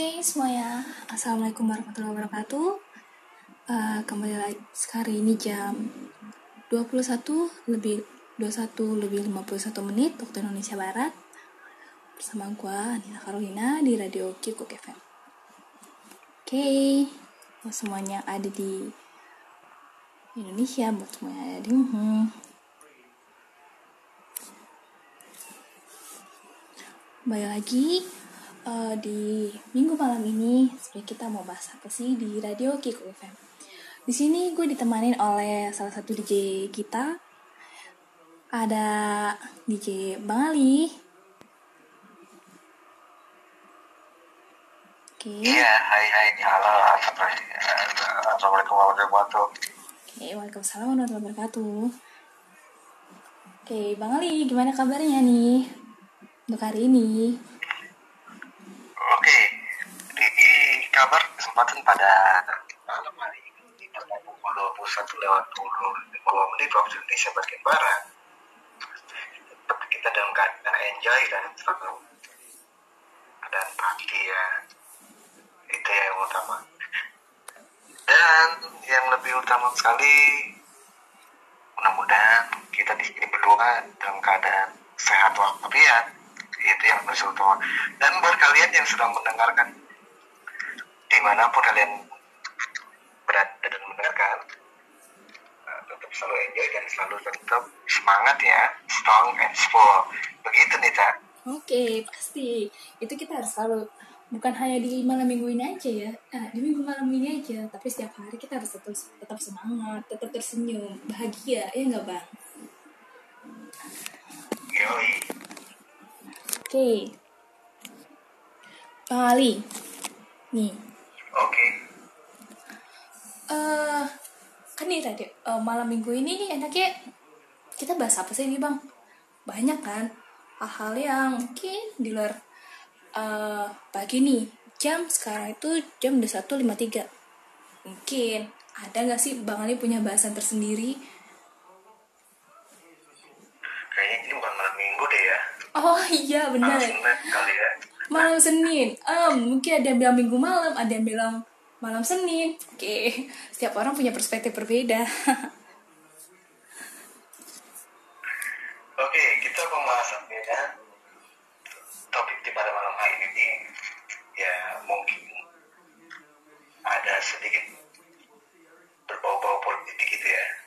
Oke semuanya, Assalamualaikum warahmatullahi wabarakatuh. Uh, Kembali lagi sekarang ini jam 21 lebih 21 lebih 51 menit waktu Indonesia Barat. Bersama gue Anina Carolina di Radio Kikuk FM Oke, buat semuanya ada di Indonesia, buat semuanya ada di hmm, Kembali lagi uh, di minggu malam ini sebenarnya kita mau bahas apa sih di radio Kiko FM. Di sini gue ditemanin oleh salah satu DJ kita. Ada DJ Bang Ali. Oke. Okay. Iya, hai hai, halo, assalamualaikum warahmatullahi wabarakatuh. Oke, waalaikumsalam warahmatullahi wabarakatuh. Oke, Bang Ali, gimana kabarnya nih untuk hari ini? Kabar kesempatan pada malam hari ini pukul 21 lewat 20 menit waktu Indonesia bagian Barat. Kita dalam keadaan enjoy dan dan ya itu yang utama. Dan yang lebih utama sekali mudah-mudahan kita di sini berdua dalam keadaan sehat walafiat. Itu yang utama. Dan buat kalian yang sedang mendengarkan di mana pun kalian berada dan mendengarkan uh, tetap selalu enjoy dan selalu tetap semangat ya strong and full. Begitu nih tak oke okay, pasti. Itu kita harus selalu bukan hanya di malam minggu ini aja ya. Ah, di minggu malam ini aja tapi setiap hari kita harus tetap tetap semangat tetap tersenyum bahagia ya nggak bang? Yoi. oke. Okay. Bang Ali. Nih Oke. Okay. Uh, eh, kan nih tadi uh, malam minggu ini nih enaknya kita bahas apa sih ini bang? Banyak kan hal-hal yang mungkin di luar uh, pagi nih jam sekarang itu jam udah satu lima tiga mungkin ada nggak sih bang Ali punya bahasan tersendiri? Kayaknya ini bukan malam minggu deh ya. Oh iya benar. Malam Senin kali ya malam Senin um, mungkin ada yang bilang minggu malam ada yang bilang malam Senin oke okay. setiap orang punya perspektif berbeda oke okay, kita pembahasannya ya. topik di pada malam hari ini ya mungkin ada sedikit berbau-bau politik gitu ya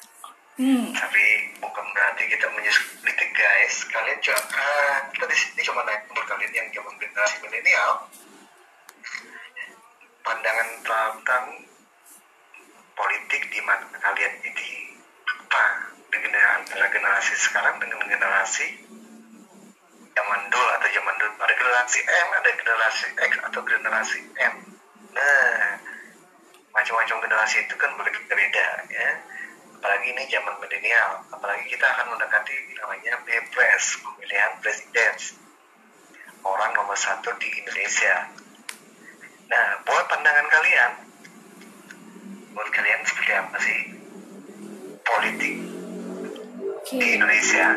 hmm. tapi bukan berarti kita menyusul politik guys kalian juga uh, kita di sini cuma naik untuk kalian yang zaman generasi milenial. Pandangan tentang politik di mana kalian ini apa dengan antara generasi sekarang dengan generasi zaman dulu atau zaman dulu. Ada generasi M ada generasi X atau generasi M. Nah macam-macam generasi itu kan berbeda ya apalagi ini zaman milenial apalagi kita akan mendekati namanya pilpres pemilihan presiden. Orang nomor satu di Indonesia. Nah buat pandangan kalian buat kalian seperti apa sih politik okay. di Indonesia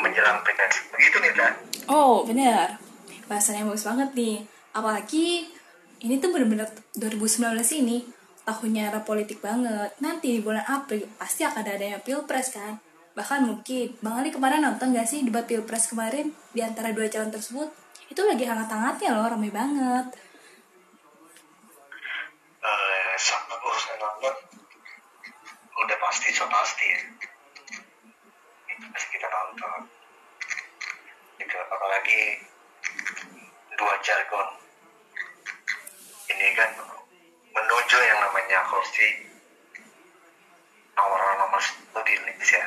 menjelang pilpres begitu nih kan oh benar. Bahasannya bagus banget nih. Apalagi ini tuh benar-benar 2019 ini tahunnya era politik banget. Nanti di bulan April pasti akan ada yang pilpres kan? Bahkan mungkin. Bang Ali kemarin nonton gak sih debat pilpres kemarin di antara dua calon tersebut? Itu lagi hangat-hangatnya loh ramai banget. Uh, sama urusan nonton. Udah pasti so pasti. Ya pasti kita nonton. Itu apalagi dua jargon. Ini kan menuju yang namanya kursi nomor nomor satu di Indonesia.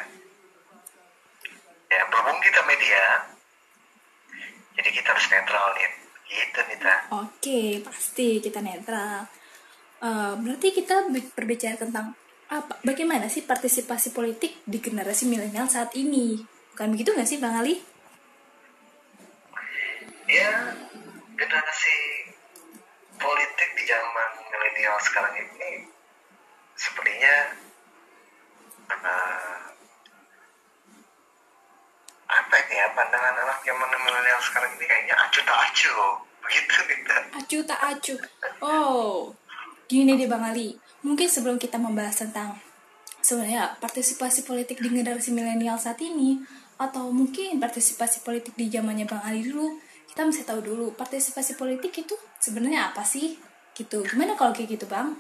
Ya, berhubung kita media, jadi kita harus netral nih. Gitu, Nita. Oke, pasti kita netral. Uh, berarti kita berbicara tentang apa? Bagaimana sih partisipasi politik di generasi milenial saat ini? Bukan begitu nggak sih, Bang Ali? Ya, generasi politik di zaman milenial sekarang ini sepertinya uh, apa ya pandangan anak zaman milenial sekarang ini kayaknya acu tak acu gitu kita acu tak acu oh gini deh bang Ali. Mungkin sebelum kita membahas tentang sebenarnya partisipasi politik di generasi milenial saat ini atau mungkin partisipasi politik di zamannya bang Ali dulu kita mesti tahu dulu partisipasi politik itu sebenarnya apa sih gitu gimana kalau kayak gitu bang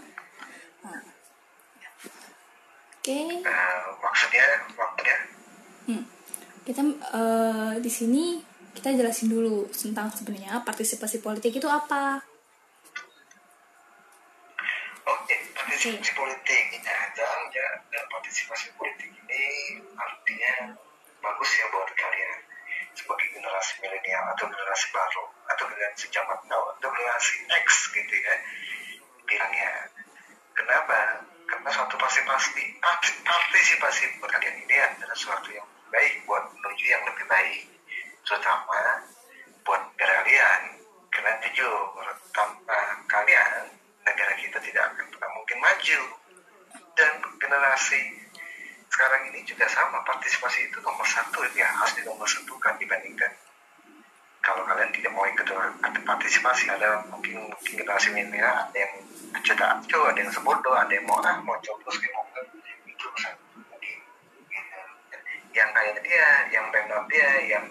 nah. oke okay. uh, maksudnya maksudnya hmm. kita uh, di sini kita jelasin dulu tentang sebenarnya partisipasi politik itu apa Oke, partisipasi okay. politik. Ya, ya, dan partisipasi politik ini artinya bagus ya buat kalian sebagai generasi milenial atau generasi baru atau generasi zaman now atau generasi X gitu ya bilangnya. Kenapa? Karena suatu partisipasi partisipasi buat kalian ini adalah suatu yang baik buat menuju yang lebih baik, terutama buat kalian. Karena jujur tanpa kalian negara kita tidak akan pernah mungkin maju dan generasi sekarang ini juga sama partisipasi itu nomor satu ya harus di nomor satu kan dibandingkan kalau kalian tidak mau ikut partisipasi ada mungkin mungkin generasi ini ada yang cerita acu ada yang sebodoh ada yang mau ah mau coblos kayak mau itu yang kayak dia yang pemdam dia yang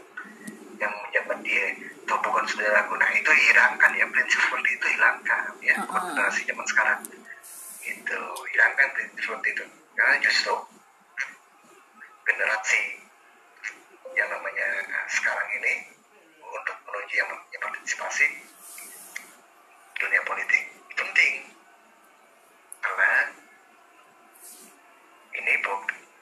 yang menjabat dia. Itu bukan saudaraku. Nah itu hilangkan ya prinsip seperti itu hilangkan ya uh -uh. generasi zaman sekarang. Itu hilangkan prinsip seperti itu. Karena justru generasi yang namanya sekarang ini menuju yang namanya partisipasi dunia politik penting. Karena ini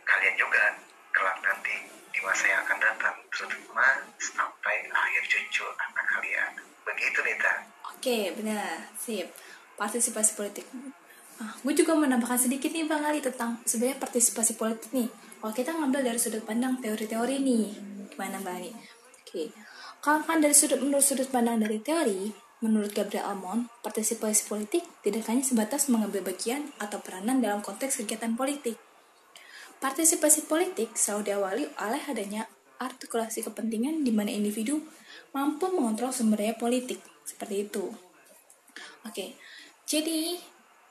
kalian juga kelak nanti di masa yang akan datang. Terutama sampai akhir cucu anak kalian. Begitu Nita. Oke benar. Sip. Partisipasi politik. Ah, gue juga menambahkan sedikit nih Bang Ali tentang sebenarnya partisipasi politik nih. Kalau kita ngambil dari sudut pandang teori-teori nih. Gimana Bang Ali? Oke kalau kan dari sudut menurut sudut pandang dari teori Menurut Gabriel Almond, partisipasi politik tidak hanya sebatas mengambil bagian atau peranan dalam konteks kegiatan politik, Partisipasi politik selalu diawali oleh adanya artikulasi kepentingan di mana individu mampu mengontrol sumber daya politik. Seperti itu. Oke, jadi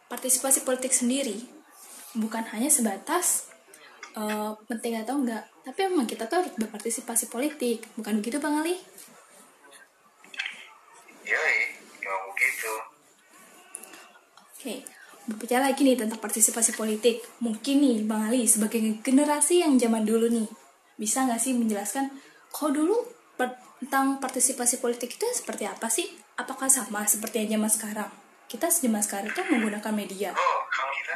partisipasi politik sendiri bukan hanya sebatas uh, penting atau enggak, tapi memang kita tuh harus berpartisipasi politik, bukan begitu Bang Ali? Iya, ya begitu. Oke, berbicara lagi nih tentang partisipasi politik. Mungkin nih Bang Ali sebagai generasi yang zaman dulu nih, bisa nggak sih menjelaskan kalau dulu tentang partisipasi politik itu seperti apa sih? Apakah sama seperti yang zaman sekarang? Kita zaman sekarang itu menggunakan media. Oh, kalau kita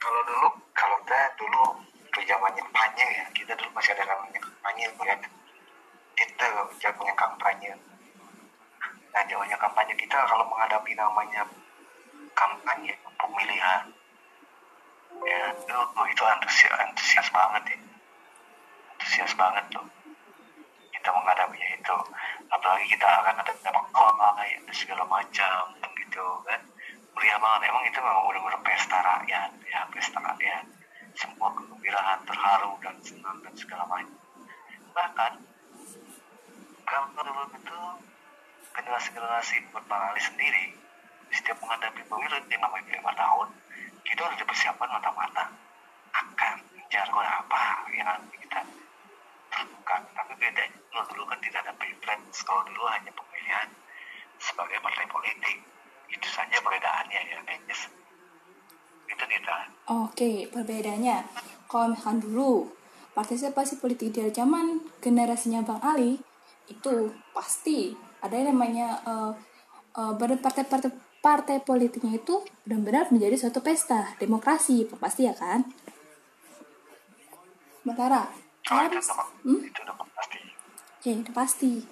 kalau dulu kalau kita dulu itu zamannya kampanye ya, kita dulu masih ada namanya kampanye ya. Kita zamannya kampanye Nah, jawabannya kampanye kita kalau menghadapi namanya kampanye pemilihan, ya itu, itu antusias, antusias banget ya. Antusias banget tuh. Kita menghadapinya itu. Apalagi kita akan ada dampak ya, segala macam gitu kan. Meriah banget. Emang itu memang benar-benar pesta rakyat, ya pesta rakyat. Semua kegembiraan, terharu, dan senang, dan segala macam. Bahkan, kalau dulu itu generasi-generasi berparali sendiri setiap menghadapi pemilu namanya lima tahun kita harus dipersiapkan mata-mata akan jargon apa yang nanti kita tentukan tapi beda kalau dulu kan tidak ada pilpres kalau dulu hanya pemilihan sebagai partai politik itu saja perbedaannya ya guys itu kita oke perbedaannya kalau misalkan dulu. Partisipasi politik di zaman generasinya Bang Ali itu pasti ada yang namanya uh, uh, partai-partai partai politiknya itu benar-benar menjadi suatu pesta demokrasi pasti ya kan? Sementara harus hmm? ya itu pasti.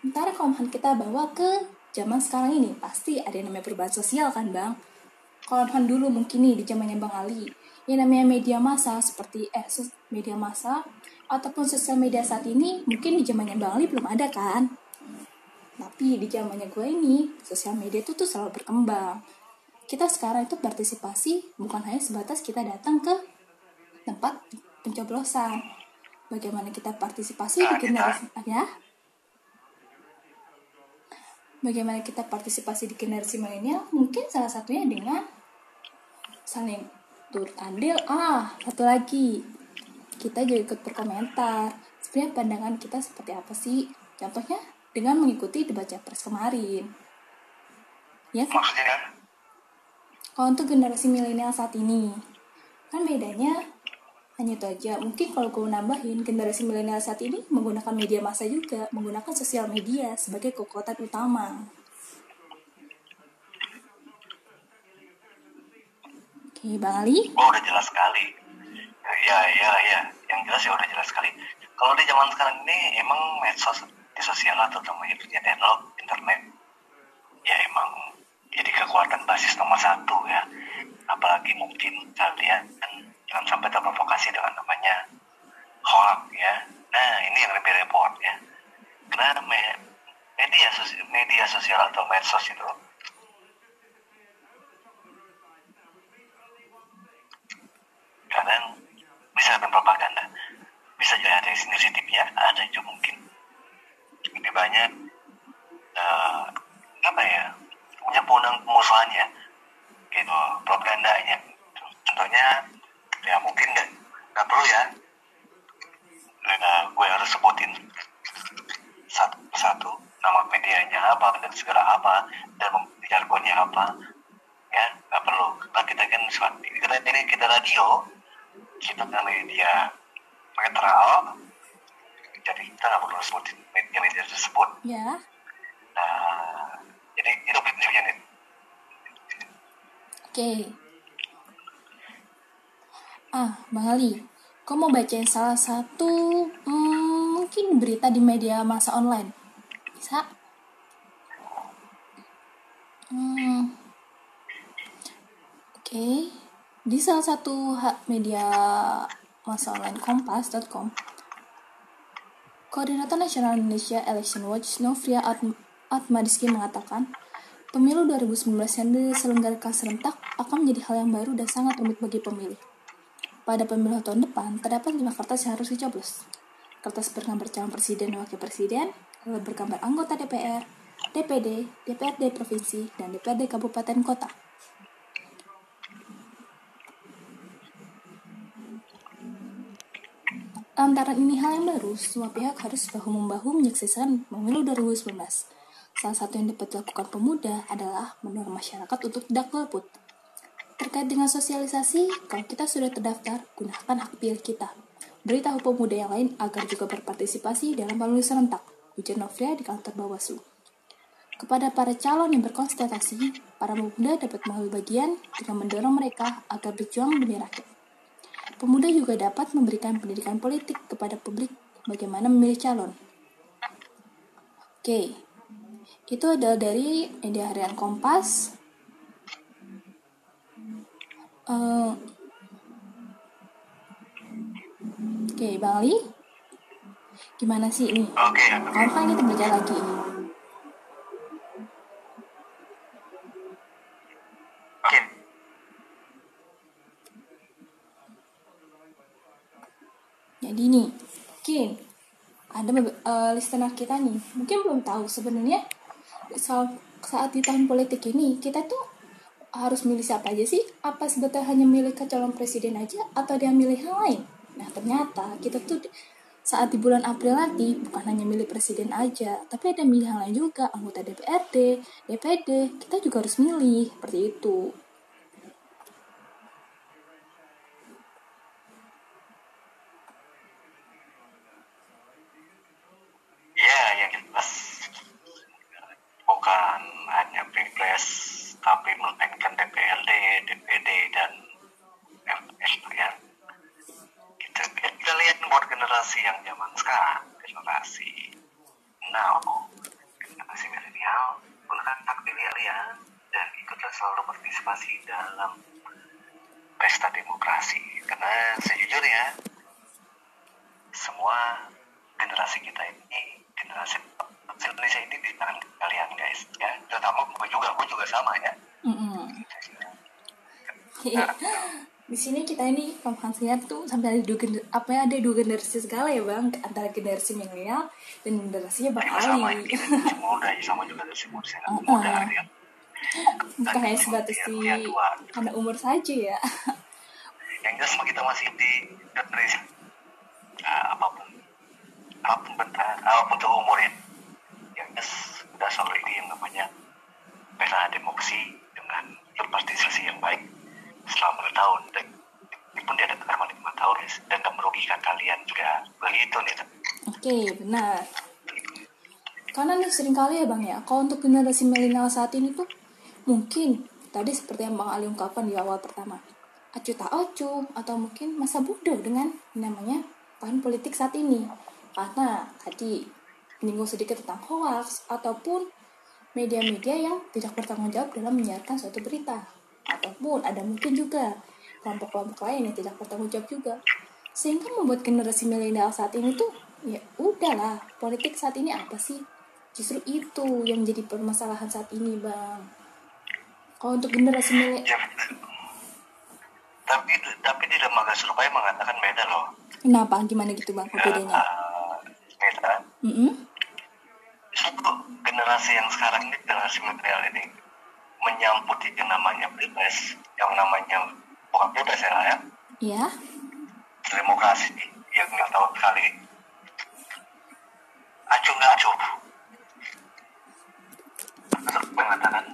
Sementara kalau kita bawa ke zaman sekarang ini pasti ada yang namanya perubahan sosial kan bang? Kalau dulu mungkin nih di zamannya bang Ali yang namanya media massa seperti eh media massa ataupun sosial media saat ini mungkin di zamannya bang Ali belum ada kan tapi di zamannya gue ini, sosial media itu tuh selalu berkembang. Kita sekarang itu partisipasi bukan hanya sebatas kita datang ke tempat pencoblosan. Bagaimana kita partisipasi di generasi ya? bagaimana kita partisipasi di generasi milenial mungkin salah satunya dengan saling turut andil ah satu lagi. Kita juga ikut berkomentar. Sebenarnya pandangan kita seperti apa sih? Contohnya dengan mengikuti debat capres kemarin. Ya kan? maksudnya kalau untuk generasi milenial saat ini kan bedanya hanya itu aja. Mungkin kalau gue nambahin generasi milenial saat ini menggunakan media massa juga menggunakan sosial media sebagai kekuatan utama oke bang Ali oh udah jelas sekali. Ya ya ya. Yang jelas ya udah jelas sekali. Kalau di zaman sekarang ini emang medsos di sosial atau terutama itu internet ya emang jadi kekuatan basis nomor satu ya. Apalagi mungkin kalian jangan sampai terprovokasi dengan namanya hoax ya. Nah ini yang lebih repot ya. Karena me- media sosial, media sosial atau medsos itu kadang bisa berpropaganda bisa jadi ada yang sensitif ya ada juga mungkin lebih banyak eh, apa ya punya pemenang pemusuhannya gitu propagandanya contohnya ya mungkin nggak nggak perlu ya nggak gue harus sebutin satu persatu nama medianya apa dan segala apa dan jargonnya apa ya nggak perlu nah, kita kan suatu kita ini kita radio kita kan media netral jadi kita nggak perlu sebutin media-media tersebut ya nah jadi itu prinsipnya nih oke ah bang Ali kau mau bacain salah satu hmm, mungkin berita di media masa online bisa hmm. oke di salah satu media masa online kompas.com Koordinator Nasional Indonesia Election Watch Novria Atm- Atmadiski mengatakan, pemilu 2019 yang diselenggarakan serentak akan menjadi hal yang baru dan sangat rumit bagi pemilih. Pada pemilu tahun depan, terdapat lima kertas yang harus dicoblos. Kertas bergambar calon presiden dan wakil presiden, bergambar anggota DPR, DPD, DPRD provinsi, dan DPRD kabupaten kota. Lantaran ini hal yang baru, semua pihak harus bahu-membahu menyaksikan pemilu 2019. Salah satu yang dapat dilakukan pemuda adalah mendorong masyarakat untuk tidak golput. Terkait dengan sosialisasi, kalau kita sudah terdaftar, gunakan hak pilih kita. Beritahu pemuda yang lain agar juga berpartisipasi dalam pemilu serentak. Ujar Novia di kantor Bawaslu. Kepada para calon yang berkonsultasi, para pemuda dapat mengambil bagian dengan mendorong mereka agar berjuang demi rakyat. Pemuda juga dapat memberikan pendidikan politik kepada publik bagaimana memilih calon. Oke, itu adalah dari media harian Kompas. Eh, Oke, Bang Ali, gimana sih ini? oke Kalau kan kita belajar lagi. oke Jadi nih, mungkin ada eh, listener kita nih, mungkin belum tahu sebenarnya saat, saat di tahun politik ini kita tuh harus milih siapa aja sih? Apa sebetulnya hanya milih ke calon presiden aja atau dia milih hal lain? Nah ternyata kita tuh saat di bulan April nanti bukan hanya milih presiden aja, tapi ada milih hal lain juga, anggota DPRD, DPD, kita juga harus milih seperti itu. ya yang jelas bukan hanya pilpres tapi melainkan DPRD, DPD dan MPR ya. Kita, kita lihat buat generasi yang zaman sekarang, generasi now, generasi milenial, gunakan hak pilih kalian dan ikutlah selalu partisipasi dalam pesta demokrasi. Karena sejujurnya semua generasi kita ini generasi Indonesia ini di tangan kalian guys ya. Terutama gue juga gue juga sama ya. Mm-mm. di sini kita ini pembahasannya tuh sampai ada dua gener apa ya ada dua generasi segala ya bang. Antara generasi milenial dan generasinya bang sama Ali generasi muda ya sama juga generasi muda. Uh-uh. muda ya bukan hanya sebatas di karena umur saja ya. Yang jelas kita masih di generasi uh, apa pun apa pun bentar apa pun tuh umur ya yang jelas udah selalu ini yang namanya pesta demokrasi dengan berpartisipasi yang baik tahun dan walaupun dia ada selama lima tahun dan tidak merugikan kalian juga. Begitu nih oke benar. Karena nih sering kali ya bang ya kalau untuk generasi milenial saat ini tuh mungkin tadi seperti yang bang Ali ungkapkan di awal pertama acu tak acu atau mungkin masa bodoh dengan namanya tahun politik saat ini. Karena tadi menyinggung sedikit tentang hoax ataupun media-media yang tidak bertanggung jawab dalam menyiarkan suatu berita. Ataupun ada mungkin juga kelompok-kelompok lain yang tidak bertanggung jawab juga. Sehingga membuat generasi milenial saat ini tuh ya udahlah politik saat ini apa sih? Justru itu yang menjadi permasalahan saat ini bang. Kalau untuk generasi milenial ya, tapi tapi di lembaga survei mengatakan beda loh. Kenapa? Gimana gitu bang apa bedanya? uh, beda. Mm-mm. justru generasi yang sekarang ini generasi milenial ini menyambut yang namanya pilpres yang namanya bukan pilpres ya ya ya demokrasi yang nggak tahu sekali. Acuh nggak acuh mengatakan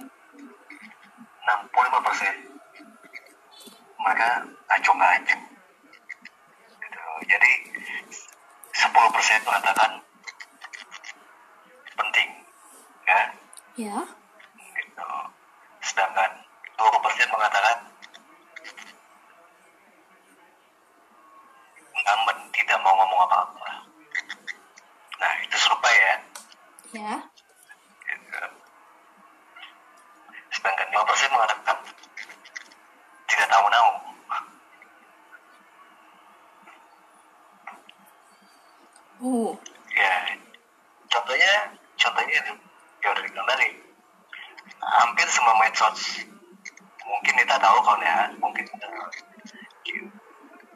65 persen. Mereka acuh nggak acuh gitu. jadi 10 persen mengatakan penting ya. Ya gitu. sedangkan 20 persen mengatakan ngamen tidak mau ngomong apa-apa nah itu serupa ya ya gitu. sedangkan 5 persen mengatakan tidak tahu-tahu oh ya contohnya udah dibilang tadi. Hampir semua medsos mungkin kita tahu kalau ya mungkin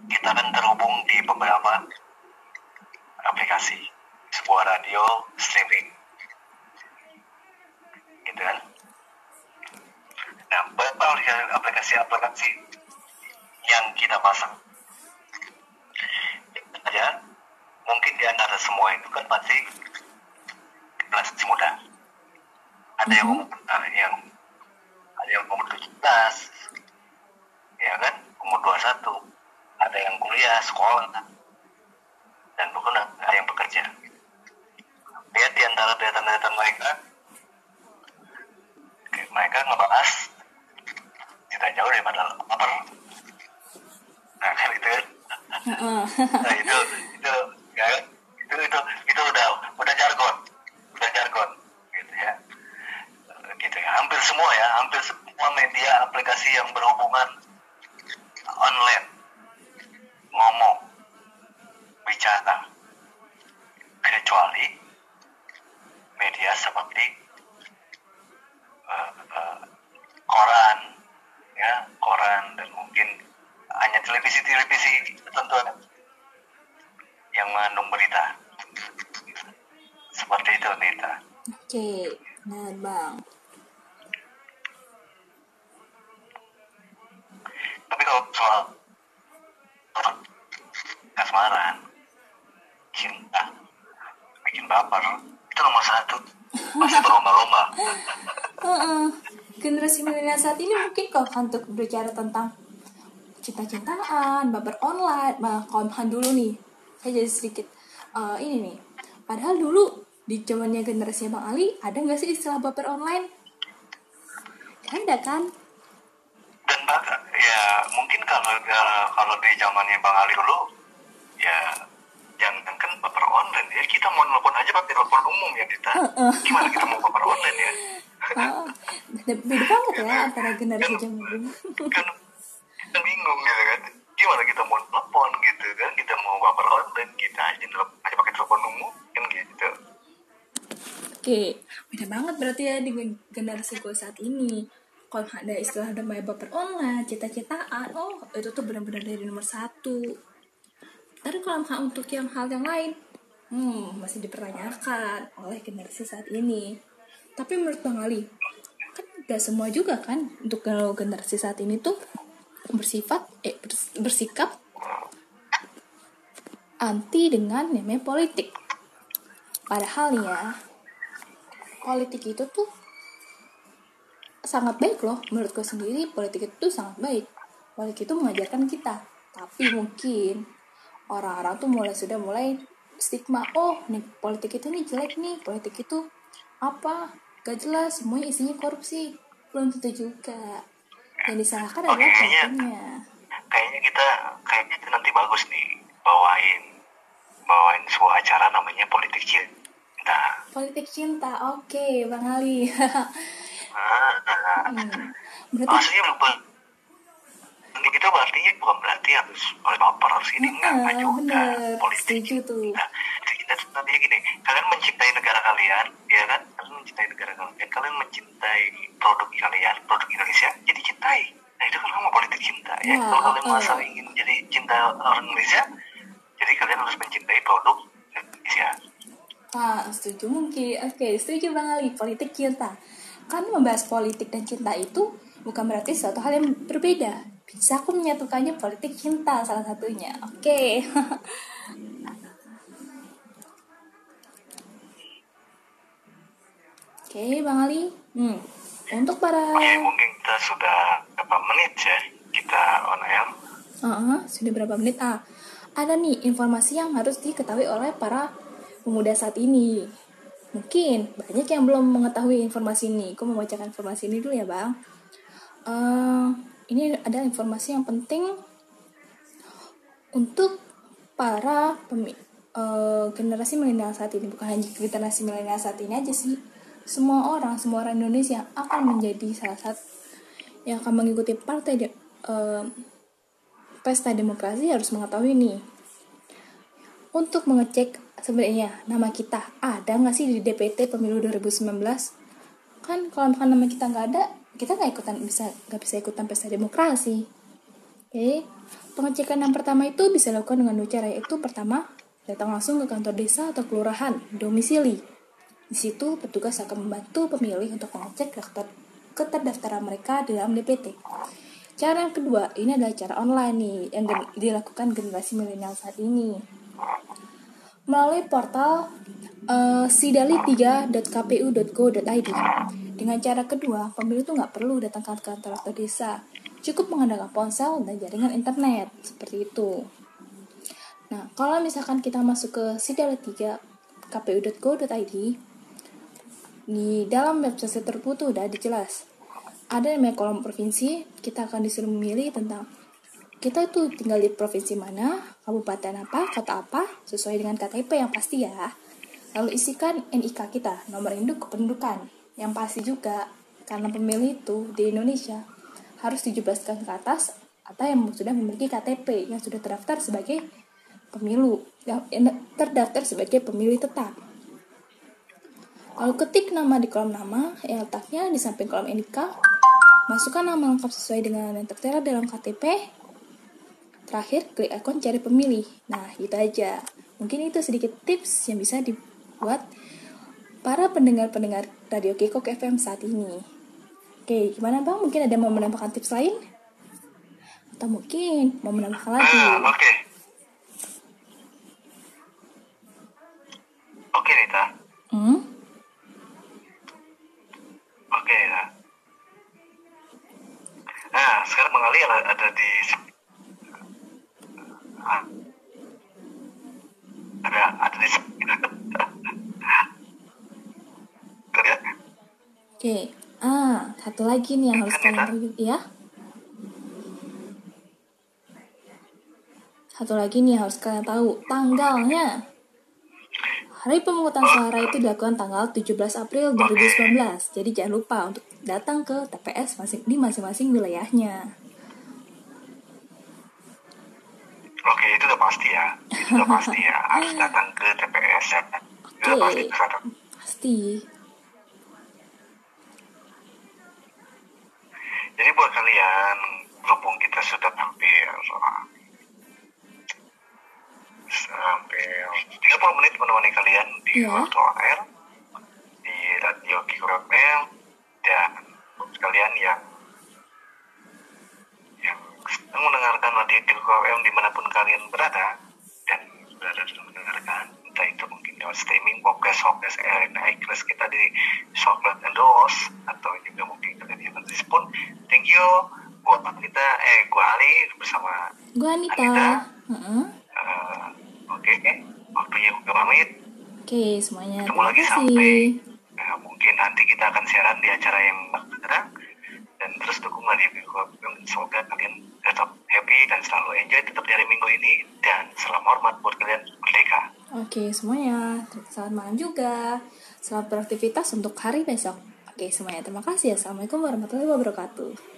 kita kan terhubung di beberapa aplikasi sebuah radio streaming. Gitu kan? Nah beberapa aplikasi-aplikasi yang kita pasang? Aja. Mungkin di antara semua itu kan pasti generasi muda ada yang umur ada yang ada yang umur 17 ya kan? Umur 21 ada yang kuliah sekolah. Dan bukan ada yang bekerja. Lihat di antara data-data mereka oke, mereka ngebahas tidak jauh daripada lapar nah kan itu kan Heeh. nah itu itu ya itu itu itu udah udah jargon udah jargon gitu ya gitu ya hampir semua ya hampir semua media aplikasi yang berhubungan online ngomong bicara kecuali media seperti eh, eh, koran ya koran dan mungkin hanya televisi-televisi tertentu yang mengandung berita seperti itu Nita oke nah bang tapi kalau soal kasmaran cinta bikin baper itu nomor satu masih berlomba-lomba generasi milenial saat ini mungkin kalau untuk berbicara tentang cinta-cintaan, baper online, bah konhan dulu nih. Saya jadi sedikit eh, ini nih. Padahal dulu di zamannya generasi Bang Ali ada nggak sih istilah baper online? Ada kan? Mungkin kalau di zamannya Bang Ali dulu ya jangan kan baper online ya. Kita mau nelfon aja pakai telepon umum ya kita gimana kita mau baper online ya? Oh, beda, banget ya antara generasi zaman dulu. kan kan bingung gitu kan. Gimana kita mau telepon gitu kan? Kita mau baper online kita aja nelfon aja pakai telepon umum kan gitu. Oke, beda banget berarti ya dengan generasi gue saat ini. Kalau ada istilah damai baper online cita-citaan oh itu tuh benar-benar dari nomor satu. Tapi kalau untuk yang hal yang lain hmm masih dipertanyakan oleh generasi saat ini. Tapi menurut bang Ali kan gak semua juga kan untuk kalau generasi saat ini tuh bersifat eh bersikap anti dengan namanya politik. Padahal ya politik itu tuh sangat baik loh. Menurut gue sendiri politik itu sangat baik. Politik itu mengajarkan kita. Tapi mungkin orang-orang tuh mulai sudah mulai stigma oh nih politik itu nih jelek nih. Politik itu apa? Gak jelas. Semuanya isinya korupsi. Belum tentu juga. Yang disalahkan adalah kayaknya, kayaknya kita kayaknya itu nanti bagus nih. Bawain bawain sebuah acara namanya politik cinta. Politik cinta. Oke okay, bang Ali hmm. berarti maksudnya lupa itu artinya bukan berarti harus oleh baper harus ini enggak enggak juga politik tuh. Nah, kita nanti gini kalian mencintai negara kalian ya kan kalian mencintai negara kalian kalian mencintai produk kalian produk Indonesia jadi cintai nah itu kan nama politik cinta ya, ya kalau kalian uh. merasa ingin jadi cinta orang Indonesia jadi kalian harus mencintai produk Indonesia. Ah, setuju mungkin. Oke, setuju Bang Ali. Politik cinta. Kan membahas politik dan cinta itu bukan berarti suatu hal yang berbeda. Bisa aku menyatukannya politik cinta salah satunya. Oke. Oke, Bang Ali. Hmm. Untuk para Oke, mungkin kita sudah berapa menit ya kita on air? Uh -uh, sudah berapa menit? Ah, ada nih informasi yang harus diketahui oleh para pemuda saat ini. Mungkin banyak yang belum mengetahui informasi ini. Aku membacakan informasi ini dulu ya, Bang. Uh, ini ada informasi yang penting untuk para pemi uh, generasi milenial saat ini. Bukan hanya generasi milenial saat ini aja sih. Semua orang, semua orang Indonesia akan menjadi salah satu yang akan mengikuti partai de, uh, pesta demokrasi harus mengetahui nih untuk mengecek sebenarnya nama kita ada nggak sih di DPT pemilu 2019 kan kalau misalkan nama kita nggak ada kita nggak ikutan bisa nggak bisa ikutan pesta demokrasi. Oke pengecekan yang pertama itu bisa dilakukan dengan dua cara yaitu pertama datang langsung ke kantor desa atau kelurahan domisili. Di situ petugas akan membantu pemilih untuk mengecek daftar keterdaftaran mereka dalam DPT Cara yang kedua, ini adalah cara online nih yang dilakukan generasi milenial saat ini. Melalui portal uh, sidali3.kpu.go.id. Dengan cara kedua, pemilih itu nggak perlu datang ke kantor atau desa. Cukup mengandalkan ponsel dan jaringan internet. Seperti itu. Nah, kalau misalkan kita masuk ke sidali3.kpu.go.id, di dalam website tersebut udah dijelas ada namanya kolom provinsi, kita akan disuruh memilih tentang kita itu tinggal di provinsi mana, kabupaten apa, kota apa, sesuai dengan KTP yang pasti ya. Lalu isikan NIK kita, nomor induk kependudukan. Yang pasti juga, karena pemilih itu di Indonesia harus dijebaskan ke atas atau yang sudah memiliki KTP yang sudah terdaftar sebagai pemilu, yang terdaftar sebagai pemilih tetap. Lalu ketik nama di kolom nama, yang letaknya di samping kolom NIK, Masukkan nama lengkap sesuai dengan yang tertera dalam KTP. Terakhir, klik ikon cari pemilih. Nah, itu aja. Mungkin itu sedikit tips yang bisa dibuat para pendengar-pendengar Radio Kikok FM saat ini. Oke, gimana bang? Mungkin ada mau menambahkan tips lain? Atau mungkin mau menambahkan lagi? Uh, Oke. Okay. Oke, okay, Nita. Hmm? Oke, okay, Nita. Nah, sekarang mengalir ada di ada ada di Oke, ah satu lagi nih yang harus kalian tahu ya. Satu lagi nih yang harus kalian tahu tanggalnya. Hari pemungutan suara itu dilakukan tanggal 17 April 2019. Jadi jangan lupa untuk datang ke TPS masing di masing-masing wilayahnya. Oke, itu udah pasti ya. Itu udah pasti ya. Harus datang ke TPS ya. Oke, pasti. Pasti. sudah hampir hampir 30 menit menemani kalian di Iya. waktu on air di radio Kiko FM dan kalian yang mendengarkan radio FM di mana pun kalian berada dan berada sedang mendengarkan. Entah itu mungkin lewat streaming podcast podcast RNA iClass kita di SoundCloud and DOS atau juga mungkin kalian yang pun. Thank you buat kita eh gua Ali bersama Gue Anita. Eh, oke waktunya gue pamit. Oke, semuanya. Ketemu lagi kasih. sampai eh, mungkin nanti kita akan siaran di acara yang sekarang dan terus dukung radio Biko semoga kalian tetap happy dan selalu enjoy tetap di hari minggu ini dan salam hormat buat kalian merdeka Oke, semuanya. Selamat malam juga. Selamat beraktivitas untuk hari besok. Oke, semuanya. Terima kasih. Assalamualaikum warahmatullahi wabarakatuh.